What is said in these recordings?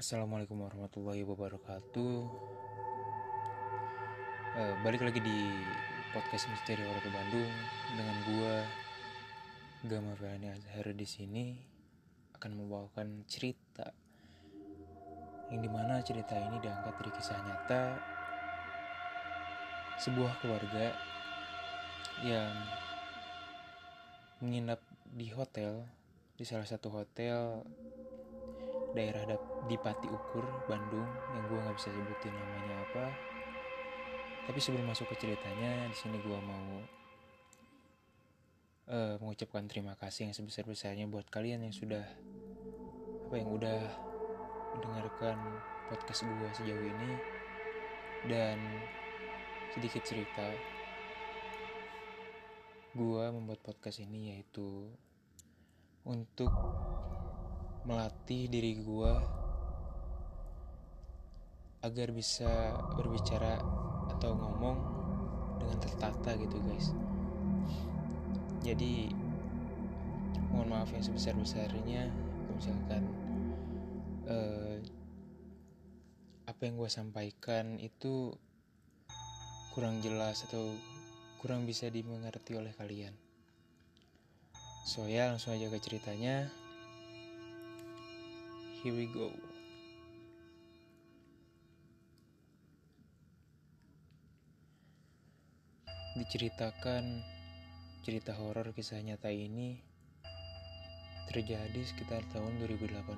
Assalamualaikum warahmatullahi wabarakatuh. Eh, balik lagi di podcast Misteri Horor Bandung dengan gua Gama Fahani Azhar di sini akan membawakan cerita yang di mana cerita ini diangkat dari kisah nyata sebuah keluarga yang menginap di hotel di salah satu hotel daerah di Pati Ukur, Bandung, yang gue nggak bisa sebutin namanya apa. Tapi sebelum masuk ke ceritanya, di sini gue mau uh, mengucapkan terima kasih yang sebesar besarnya buat kalian yang sudah apa yang udah mendengarkan podcast gue sejauh ini dan sedikit cerita gue membuat podcast ini yaitu untuk melatih diri gue agar bisa berbicara atau ngomong dengan tertata gitu guys. Jadi mohon maaf yang sebesar besarnya misalkan uh, apa yang gue sampaikan itu kurang jelas atau kurang bisa dimengerti oleh kalian. So ya langsung aja ke ceritanya. Here we go. Diceritakan cerita horor kisah nyata ini terjadi sekitar tahun 2018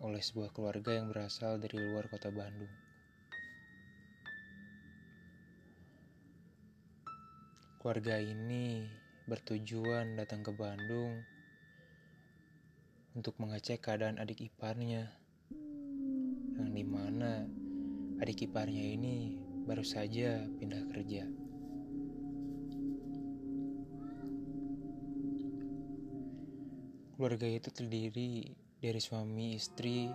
oleh sebuah keluarga yang berasal dari luar kota Bandung. Keluarga ini bertujuan datang ke Bandung untuk mengecek keadaan adik iparnya. Yang di mana adik iparnya ini baru saja pindah kerja. Keluarga itu terdiri dari suami istri,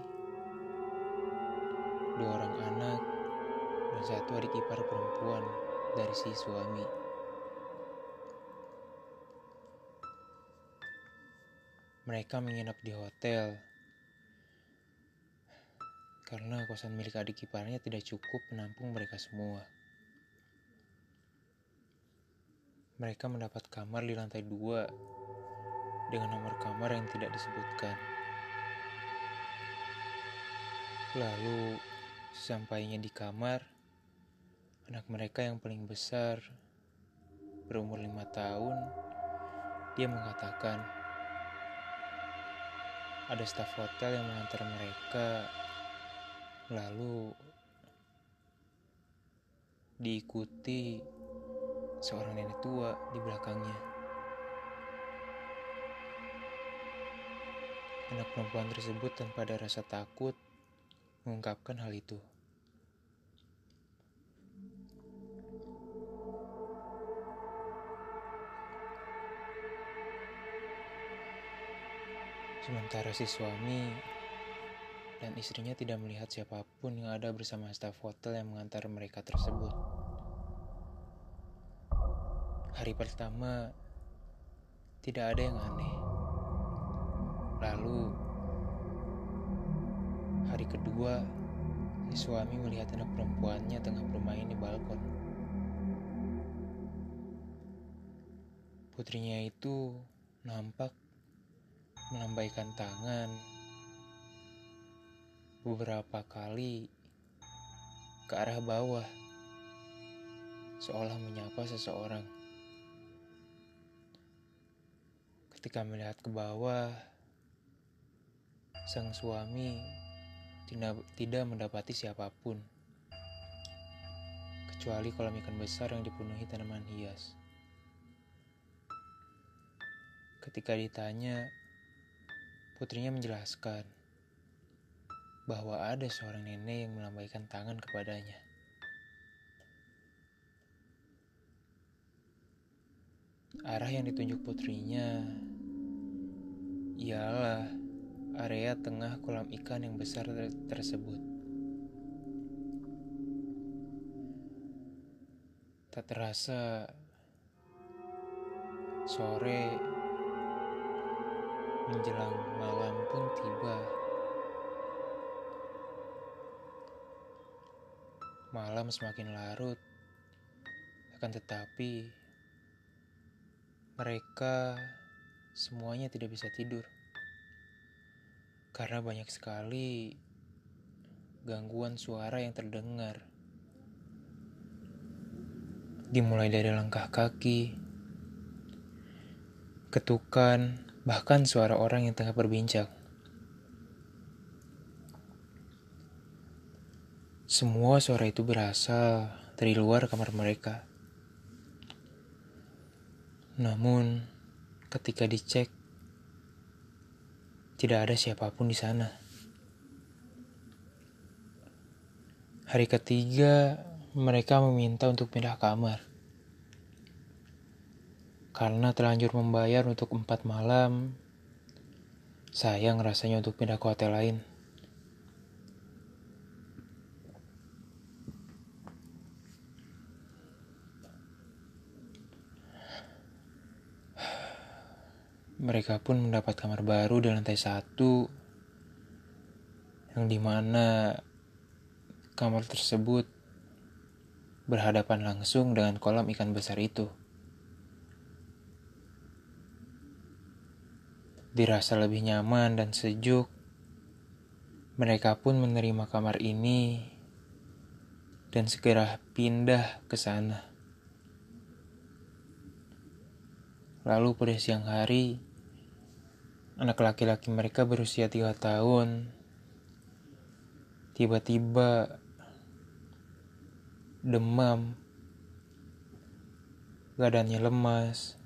dua orang anak, dan satu adik ipar perempuan dari si suami. Mereka menginap di hotel karena kosan milik adik iparnya tidak cukup menampung mereka semua. Mereka mendapat kamar di lantai dua dengan nomor kamar yang tidak disebutkan. Lalu, sampainya di kamar, anak mereka yang paling besar, berumur lima tahun, dia mengatakan, ada staf hotel yang mengantar mereka lalu diikuti seorang nenek tua di belakangnya. Anak perempuan tersebut tanpa ada rasa takut mengungkapkan hal itu. Sementara si suami dan istrinya tidak melihat siapa pun yang ada bersama staf hotel yang mengantar mereka tersebut. Hari pertama tidak ada yang aneh. Lalu hari kedua si suami melihat anak perempuannya tengah bermain di balkon. Putrinya itu nampak melambaikan tangan beberapa kali ke arah bawah, seolah menyapa seseorang. Ketika melihat ke bawah, sang suami tidak, mendapati siapa pun, kecuali kolam ikan besar yang dipenuhi tanaman hias. Ketika ditanya, Putrinya menjelaskan bahwa ada seorang nenek yang melambaikan tangan kepadanya. Arah yang ditunjuk putrinya ialah area tengah kolam ikan yang besar tersebut. Tak terasa sore menjelang malam pun tiba Malam semakin larut, akan tetapi mereka semuanya tidak bisa tidur karena banyak sekali gangguan suara yang terdengar. Dimulai dari langkah kaki, ketukan, bahkan suara orang yang tengah berbincang. Semua suara itu berasal dari luar kamar mereka. Namun, ketika dicek, tidak ada siapa pun di sana. Hari ketiga, mereka meminta untuk pindah kamar. Karena terlanjur membayar untuk empat malam, sayang rasanya untuk pindah ke hotel lain. Mereka pun mendapat kamar baru di lantai satu, yang di mana kamar tersebut berhadapan langsung dengan kolam ikan besar itu. Dirasa lebih nyaman dan sejuk, mereka pun menerima kamar ini dan segera pindah ke sana. Lalu pada siang hari, Anak laki-laki mereka berusia tiga tahun. Tiba-tiba demam, badannya lemas,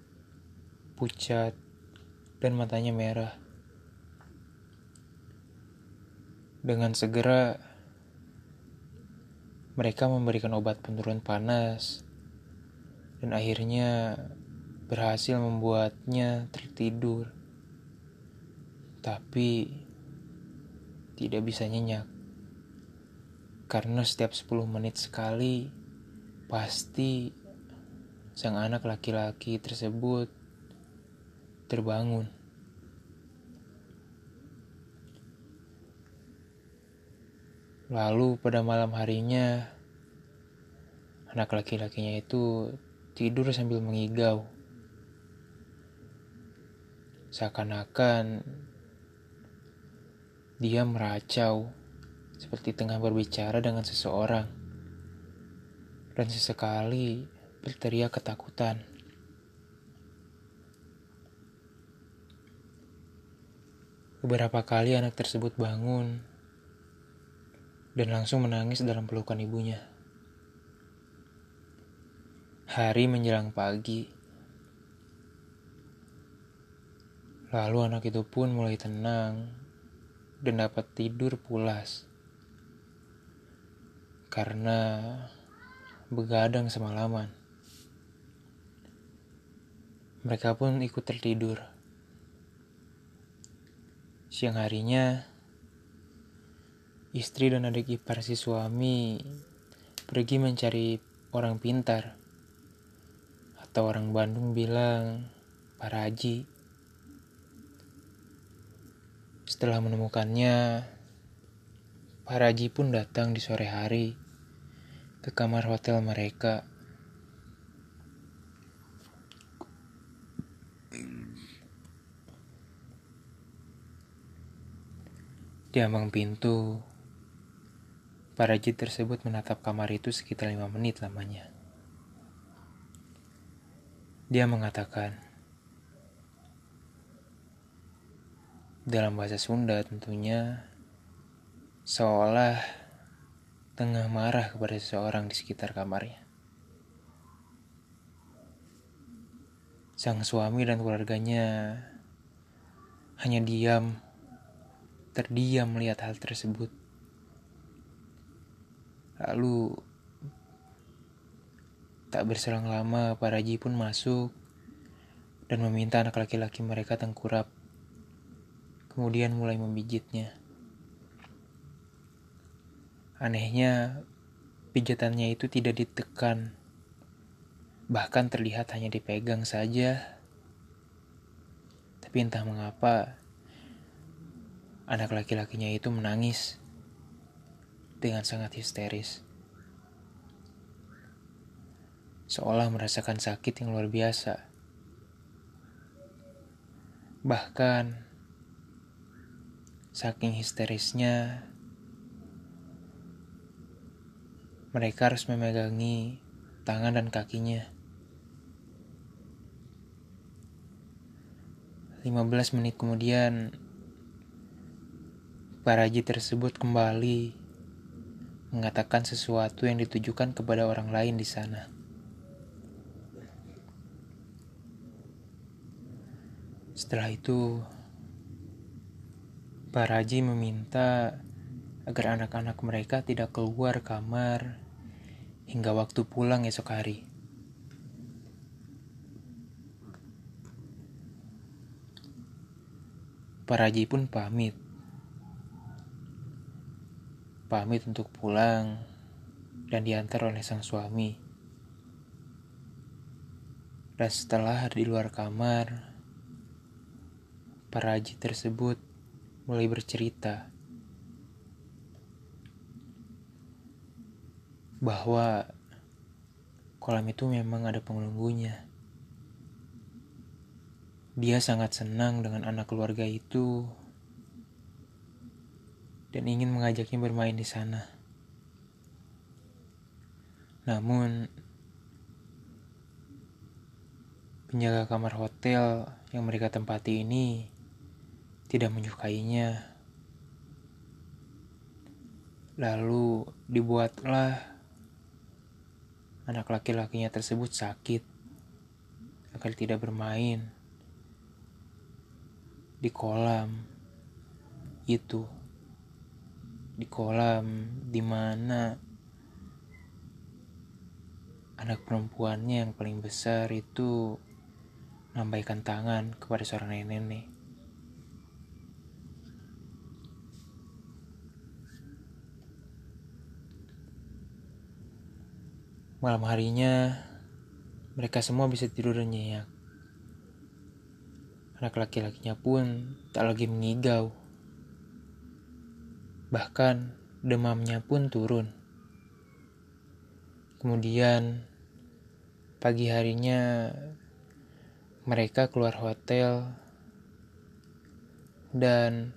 pucat, dan matanya merah. Dengan segera, mereka memberikan obat penurun panas, dan akhirnya berhasil membuatnya tertidur tapi tidak bisa nyenyak. Karena setiap 10 menit sekali pasti sang anak laki-laki tersebut terbangun. Lalu pada malam harinya anak laki-lakinya itu tidur sambil mengigau. Seakan-akan dia meracau, seperti tengah berbicara dengan seseorang, dan sesekali berteriak ketakutan. Beberapa kali anak tersebut bangun dan langsung menangis dalam pelukan ibunya. Hari menjelang pagi, lalu anak itu pun mulai tenang dan dapat tidur pulas karena begadang semalaman. Mereka pun ikut tertidur. Siang harinya, istri dan adik ipar si suami pergi mencari orang pintar. Atau orang Bandung bilang, para haji. Setelah menemukannya, Pak Raji pun datang di sore hari ke kamar hotel mereka. Di ambang pintu, Pak Raji tersebut menatap kamar itu sekitar lima menit lamanya. Dia mengatakan, dalam bahasa Sunda tentunya seolah tengah marah kepada seseorang di sekitar kamarnya. Sang suami dan keluarganya hanya diam, terdiam melihat hal tersebut. Lalu tak berselang lama, Pak Raji pun masuk dan meminta anak laki-laki mereka tengkurap kemudian mulai memijitnya. Anehnya, pijatannya itu tidak ditekan, bahkan terlihat hanya dipegang saja. Tapi entah mengapa, anak laki-lakinya itu menangis dengan sangat histeris. seolah merasakan sakit yang luar biasa. Bahkan, saking histerisnya, mereka harus memegangi tangan dan kakinya. 15 menit kemudian, Paraji tersebut kembali mengatakan sesuatu yang ditujukan kepada orang lain di sana. Setelah itu, Paraji meminta agar anak-anak mereka tidak keluar kamar hingga waktu pulang esok hari. Paraji pun pamit. Pamit untuk pulang dan diantar oleh sang suami. Dan setelah di luar kamar, Paraji tersebut mulai bercerita bahwa kolam itu memang ada penunggunya. Dia sangat senang dengan anak keluarga itu dan ingin mengajaknya bermain di sana. Namun, penjaga kamar hotel yang mereka tempati ini tidak menyukainya. Lalu dibuatlah anak laki-lakinya tersebut sakit agar tidak bermain di kolam itu di kolam di mana anak perempuannya yang paling besar itu melambaikan tangan kepada seorang nenek-nenek. Malam harinya, mereka semua bisa tidur nyenyak. Anak laki-lakinya pun tak lagi mengigau. Bahkan demamnya pun turun. Kemudian pagi harinya mereka keluar hotel dan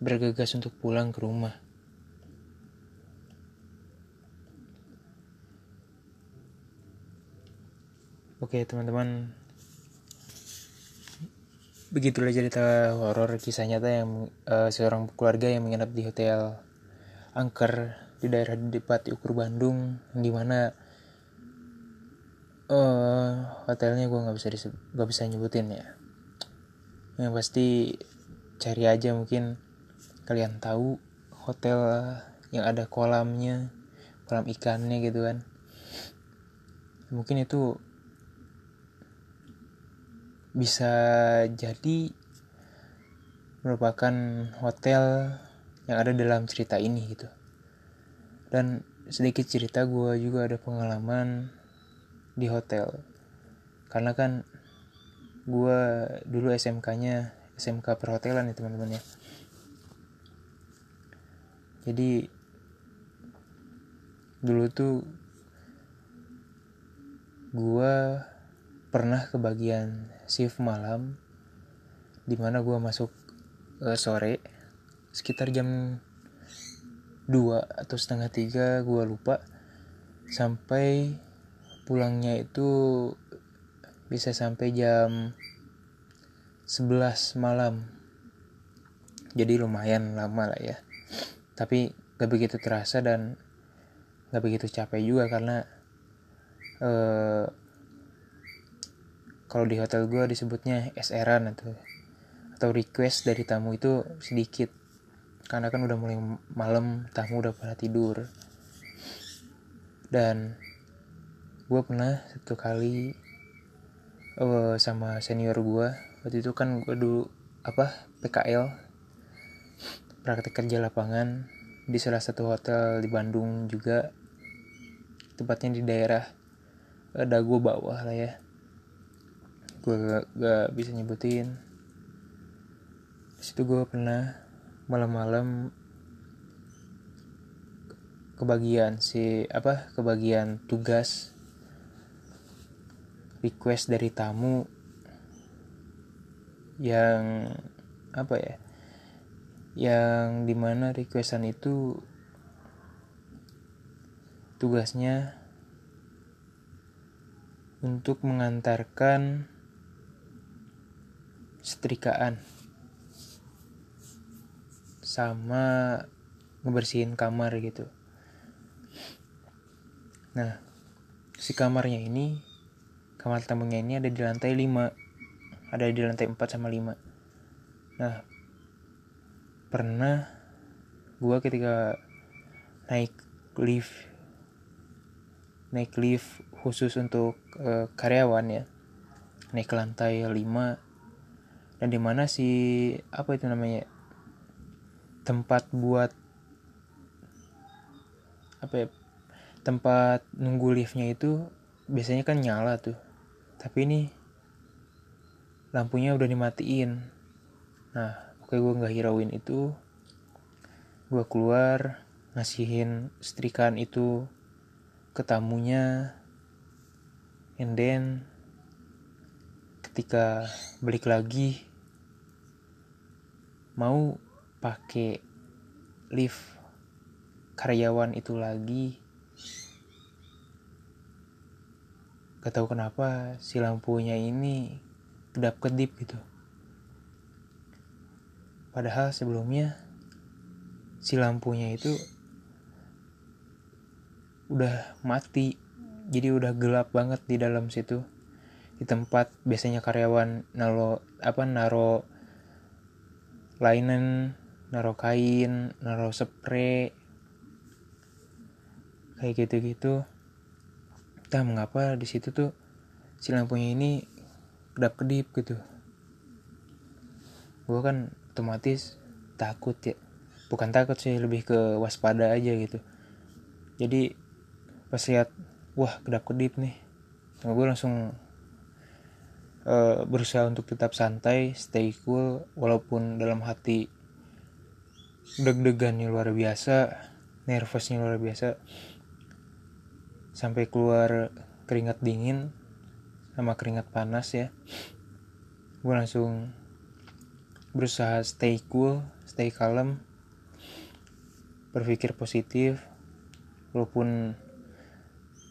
bergegas untuk pulang ke rumah. Oke teman-teman. Begitulah cerita horor kisah nyata yang uh, seorang keluarga yang menginap di hotel angker di daerah Depati Ukur Bandung di mana uh, hotelnya gue nggak bisa nggak bisa nyebutin ya. Yang pasti cari aja mungkin. Kalian tahu hotel yang ada kolamnya kolam ikannya gitu kan. Mungkin itu bisa jadi merupakan hotel yang ada dalam cerita ini gitu. Dan sedikit cerita gue juga ada pengalaman di hotel. Karena kan gue dulu SMK-nya SMK perhotelan ya teman-teman ya. Jadi dulu tuh gue pernah kebagian shift malam di mana gue masuk uh, sore sekitar jam 2 atau setengah tiga gue lupa. Sampai pulangnya itu bisa sampai jam 11 malam. Jadi lumayan lama lah ya. Tapi gak begitu terasa dan gak begitu capek juga karena uh, kalau di hotel gue disebutnya SR-an atau atau request dari tamu itu sedikit. Karena kan udah mulai malam tamu udah pada tidur. Dan gue pernah satu kali uh, sama senior gue waktu itu kan gue dulu apa PKL praktek kerja lapangan di salah satu hotel di Bandung juga. Tempatnya di daerah uh, Dago bawah lah ya gue gak, gak bisa nyebutin. Situ gue pernah malam-malam kebagian si apa kebagian tugas request dari tamu yang apa ya yang di mana requestan itu tugasnya untuk mengantarkan setrikaan. Sama ngebersihin kamar gitu. Nah si kamarnya ini kamar tamunya ini ada di lantai 5 ada di lantai 4 sama 5 nah pernah gua ketika naik lift naik lift khusus untuk uh, karyawan ya naik ke lantai 5 dan di mana si apa itu namanya tempat buat apa ya tempat nunggu liftnya itu biasanya kan nyala tuh. Tapi ini lampunya udah dimatiin. Nah oke gue nggak hirauin itu. Gue keluar ngasihin setrikaan itu ke tamunya. And then ketika balik lagi mau pakai lift karyawan itu lagi. Gak tahu kenapa si lampunya ini kedap kedip gitu. Padahal sebelumnya si lampunya itu udah mati. Jadi udah gelap banget di dalam situ di tempat biasanya karyawan naro apa naro linen naro kain naro spray kayak gitu-gitu. Entah mengapa di situ tuh si lampunya ini kedap kedip gitu. Gue kan otomatis takut ya. Bukan takut sih lebih ke waspada aja gitu. Jadi pas lihat wah kedap kedip nih. Gue langsung uh, berusaha untuk tetap santai stay cool walaupun dalam hati deg-degannya luar biasa nervousnya luar biasa. Sampai keluar keringat dingin sama keringat panas ya. Gue langsung berusaha stay cool stay calm berpikir positif walaupun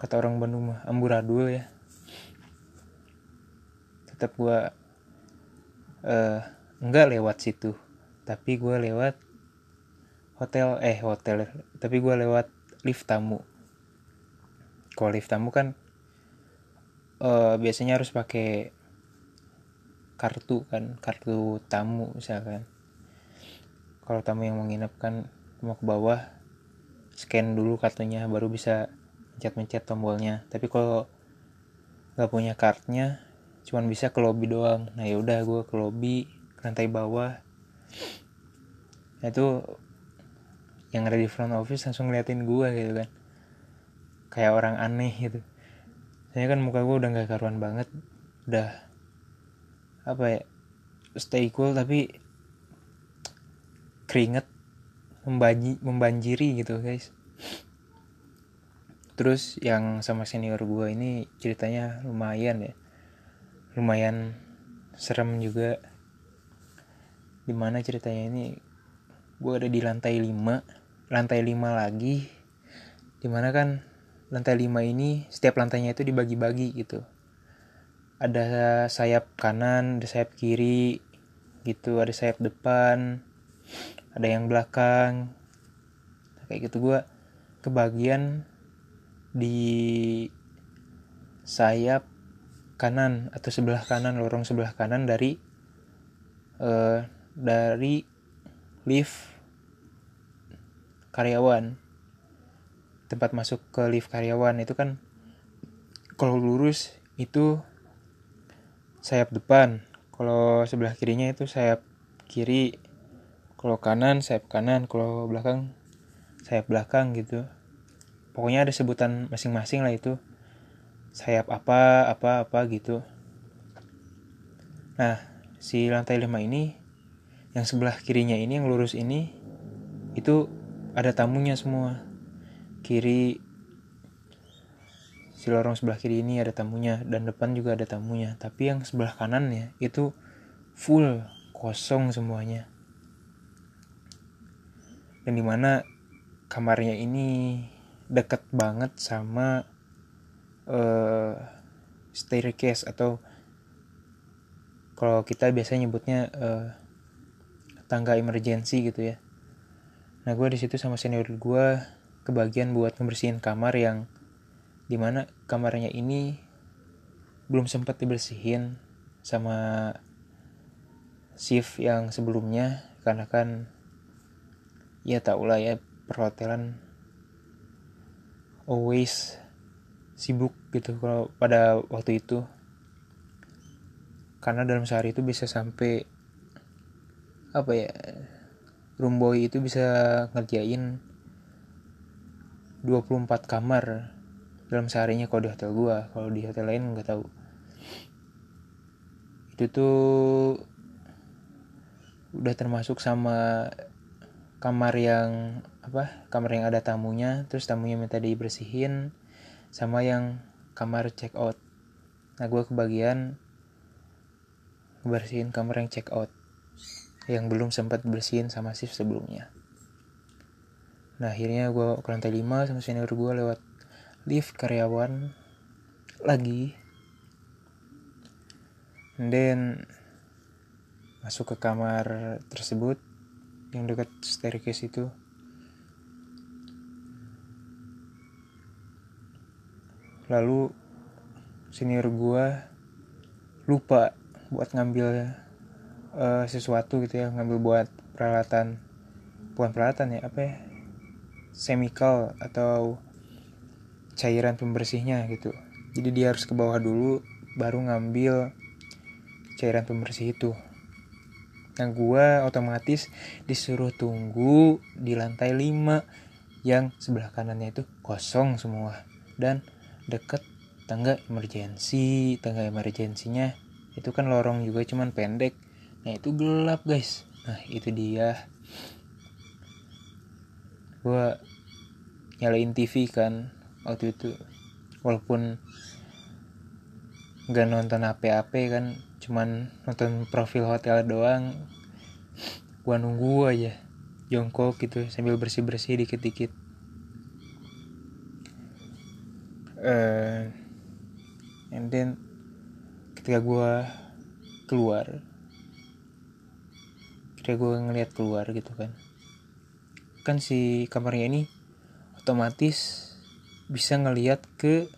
kata orang Bandung mah amburadul ya tetap gue uh, enggak lewat situ. Tapi gue lewat hotel eh hotel tapi gue lewat lift tamu. Kalau lift tamu kan uh, biasanya harus pakai kartu kan kartu tamu misalkan. Kalau tamu yang menginap kan mau ke bawah scan dulu kartunya baru bisa mencet-mencet tombolnya. Tapi kalau nggak punya kartunya cuman bisa ke lobby doang. Nah yaudah gue ke lobby ke lantai bawah. Nah itu yang ada di front office langsung ngeliatin gue gitu kan. Kayak orang aneh gitu. Saya kan muka gue udah nggak karuan banget. Udah apa ya stay cool tapi keringet membanji, membanjiri gitu guys. Terus yang sama senior gue ini ceritanya lumayan ya lumayan serem juga. Di mana ceritanya ini gue ada di lantai 5 lantai 5 lagi. Di mana kan lantai 5 ini setiap lantainya itu dibagi-bagi gitu. Ada sayap kanan ada sayap kiri gitu ada sayap depan ada yang belakang. Kayak gitu gue kebagian di sayap kanan atau sebelah kanan lorong sebelah kanan dari uh, dari lift karyawan. Tempat masuk ke lift karyawan itu kan kalau lurus itu sayap depan kalau sebelah kirinya itu sayap kiri kalau kanan sayap kanan kalau belakang sayap belakang gitu. Pokoknya ada sebutan masing-masing lah itu sayap apa apa apa gitu. Nah si lantai 5 ini yang sebelah kirinya ini yang lurus ini itu ada tamunya semua. Kiri si lorong sebelah kiri ini ada tamunya dan depan juga ada tamunya. Tapi yang sebelah kanannya itu full kosong semuanya. Dan di mana kamarnya ini deket banget sama uh, staircase atau kalau kita biasanya nyebutnya uh, tangga emergency gitu ya. Nah gue di situ sama senior gue kebagian buat ngebersihin kamar yang di mana kamarnya ini belum sempat dibersihin sama shift yang sebelumnya karena kan ya tau lah ya perhotelan always sibuk gitu kalau pada waktu itu. Karena dalam sehari itu bisa sampai apa ya room boy itu bisa ngerjain 24 kamar dalam seharinya kalau di hotel gua. Kalau di hotel lain nggak tahu. Itu tuh udah termasuk sama kamar yang apa kamar yang ada tamunya terus tamunya minta dibersihin sama yang kamar check out. Nah gue kebagian bersihin kamar yang check out yang belum sempat bersihin sama shift sebelumnya. Nah akhirnya gue ke lantai 5 sama senior gue lewat lift karyawan lagi. And then masuk ke kamar tersebut yang dekat staircase itu lalu senior gua lupa buat ngambil uh, sesuatu gitu ya ngambil buat peralatan. Bukan peralatan ya apa ya? Chemical atau cairan pembersihnya gitu. Jadi dia harus ke bawah dulu baru ngambil cairan pembersih itu. Nah gue otomatis disuruh tunggu di lantai 5 yang sebelah kanannya itu kosong semua. Dan deket tangga emergensi tangga emergensinya itu kan lorong juga cuman pendek. Nah itu gelap guys. Nah itu dia. Gue nyalain TV kan waktu itu. Walaupun nggak nonton apa-apa kan cuman nonton profil hotel doang. Gua nunggu aja jongkok gitu sambil bersih bersih dikit dikit uh, and then ketika gua keluar ketika gua ngeliat keluar gitu kan kan si kamarnya ini otomatis bisa ngeliat ke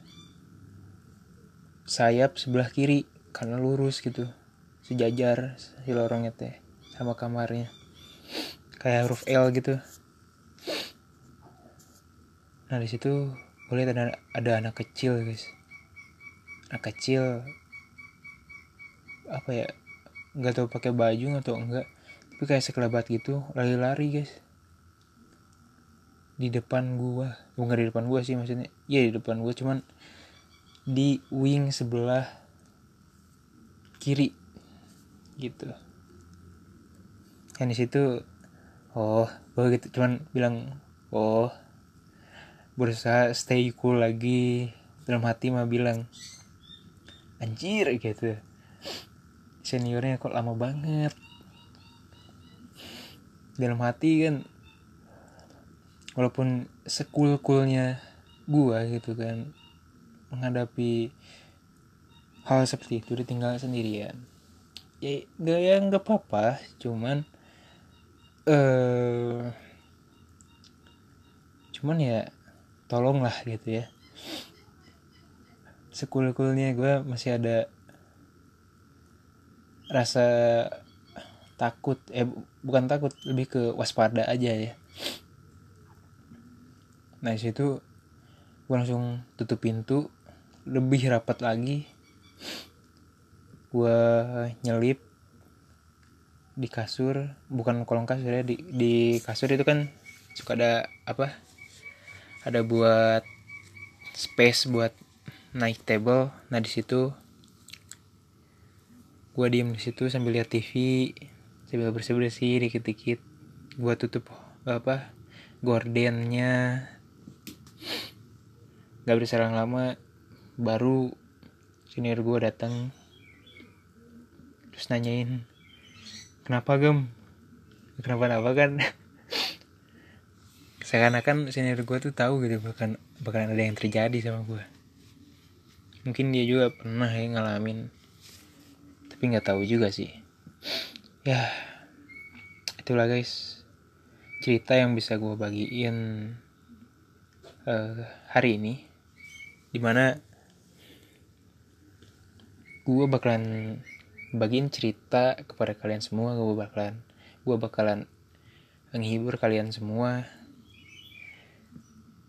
sayap sebelah kiri karena lurus gitu sejajar si lorongnya teh sama kamarnya. Kayak huruf L gitu. Nah di situ boleh ada ada anak kecil guys. Anak kecil apa ya nggak tahu pakai baju atau enggak tapi kayak sekelebat gitu lari-lari guys. Di depan gua. Bukan di depan gua sih maksudnya. Iya di depan gua cuman di wing sebelah kiri gitu. Kan di situ oh gua gitu. Cuman bilang oh berusaha stay cool lagi. Dalam hati mah bilang anjir gitu. Seniornya kok lama banget. Dalam hati kan walaupun sekul-kulnya gua gitu kan menghadapi hal seperti itu ditinggal sendirian. Ya gak ya nggak apa-apa cuman eh uh, cuman ya tolonglah gitu ya. Sekul-kulnya gue masih ada rasa takut eh bukan takut lebih ke waspada aja ya. Nah situ gue langsung tutup pintu lebih rapat lagi. Gue nyelip di kasur bukan kolong kasur ya di, di kasur itu kan suka ada apa ada buat space buat naik table. Nah di situ gue diem di situ sambil lihat TV sambil bersih bersih dikit dikit gue tutup apa gordennya. Nggak berselang lama baru senior gue datang. Terus nanyain kenapa gem? Kenapa napa kan seakan-akan senior gue tuh tahu gitu bahkan bakalan ada yang terjadi sama gue mungkin dia juga pernah ya ngalamin tapi nggak tahu juga sih. Ya itulah guys. Cerita yang bisa gue bagiin uh, hari ini di mana gue bakalan bagiin cerita kepada kalian semua gue bakalan gue bakalan menghibur kalian semua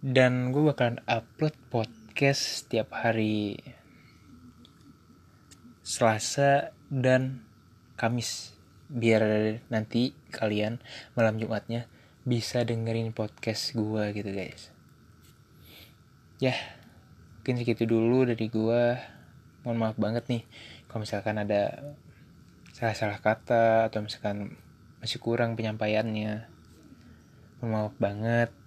dan gue bakalan upload podcast setiap hari Selasa dan Kamis. Biar nanti kalian malam Jumatnya bisa dengerin podcast gue gitu guys. Ya mungkin segitu dulu dari gue mohon maaf banget nih kalau misalkan ada salah-salah kata atau misalkan masih kurang penyampaiannya. Mohon maaf banget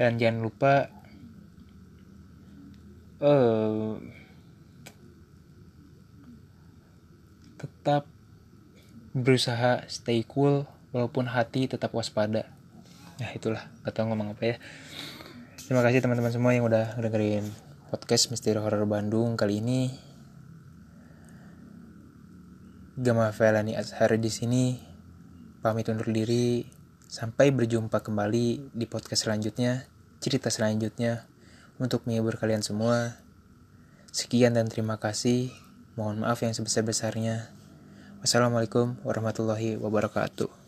dan jangan lupa uh, tetap berusaha stay cool walaupun hati tetap waspada. Ya itulah. Gak tau ngomong apa ya. Terima kasih teman-teman semua yang udah dengerin podcast Misteri Horror Bandung kali ini. Gama Felani Azhar di sini. Pamit undur diri sampai berjumpa kembali di podcast selanjutnya cerita selanjutnya untuk menghibur kalian semua sekian dan terima kasih Mohon maaf yang sebesar-besarnya. Wassalamualaikum warahmatullahi wabarakatuh.